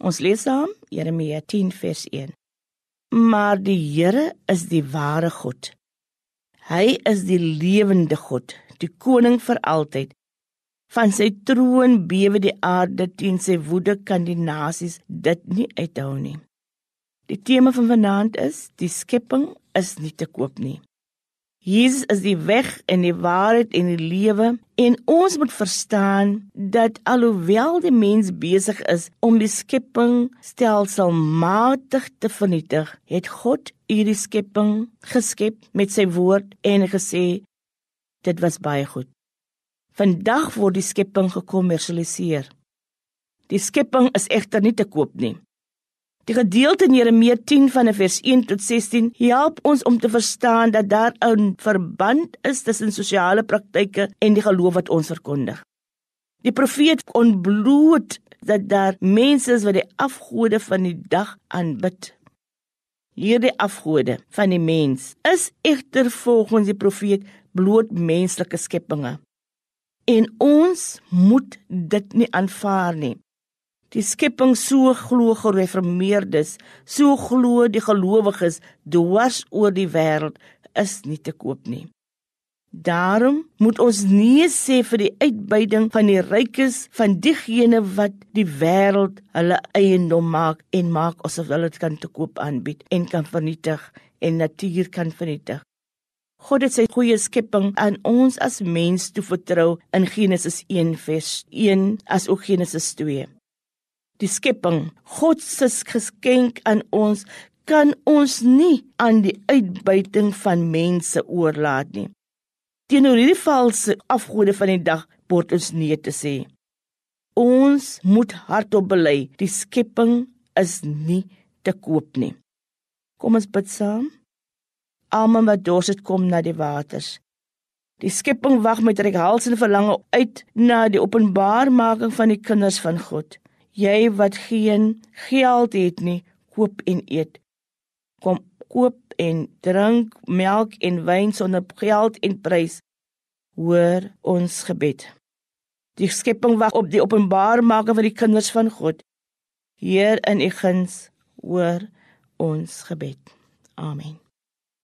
Ons lees saam Jeremia 10 vers 1. Maar die Here is die ware God. Hy is die lewende God, die koning vir altyd. Van sy troon bewe die aarde teen sy woede kan die nasies dit nie uithou nie. Die tema van vanaand is die skepping is nie te koop nie. Jesus is die weg en die waarheid en die lewe en ons moet verstaan dat alhoewel die mens besig is om die skepping stelselmatig te vernietig, het God hierdie skepping geskep met sy woord en gesê dit was baie goed. Vandag word die skepping gekommersialiseer. Die skepping is egter nie te koop nie. Die gedeelte in Jeremia 10 van vers 1 tot 16 help ons om te verstaan dat daar 'n verband is tussen sosiale praktyke en die geloof wat ons verkondig. Die profeet ontbloot dat daar mense is wat die afgode van die dag aanbid. Hierdie afgode van die mens is egter volgens die profeet bloot menslike skepinge. En ons moet dit nie aanvaar nie. Die skepping so glo gereformeerdes, so glo die gelowiges dwars oor die wêreld is nie te koop nie. Daarom moet ons nee sê vir die uitbuiting van die rykes van diegene wat die wêreld hulle eiendom maak en maak asof hulle dit kan te koop aanbied en kan vernietig en natuur kan vernietig. God het sy goeie skepping aan ons as mens toe vertrou in Genesis 1 vers 1 as ook Genesis 2 die skepping, God se geskenk aan ons, kan ons nie aan die uitbuiting van mense oorlaat nie. Teenoor hierdie valse afgode van die dag word ons nee te sê. Ons moet hardop bely, die skepping is nie te koop nie. Kom ons bid saam. Almal wat dors het kom na die waters. Die skepping wag met reghals en verlange uit na die openbarmaking van die kinders van God jy wat geen geld het nie, koop en eet. Kom koop en drink melk en wyn sonder geld en prys. Hoor ons gebed. Die skepping wag op die openbarmaking van die kinders van God. Heer in u guns, hoor ons gebed. Amen.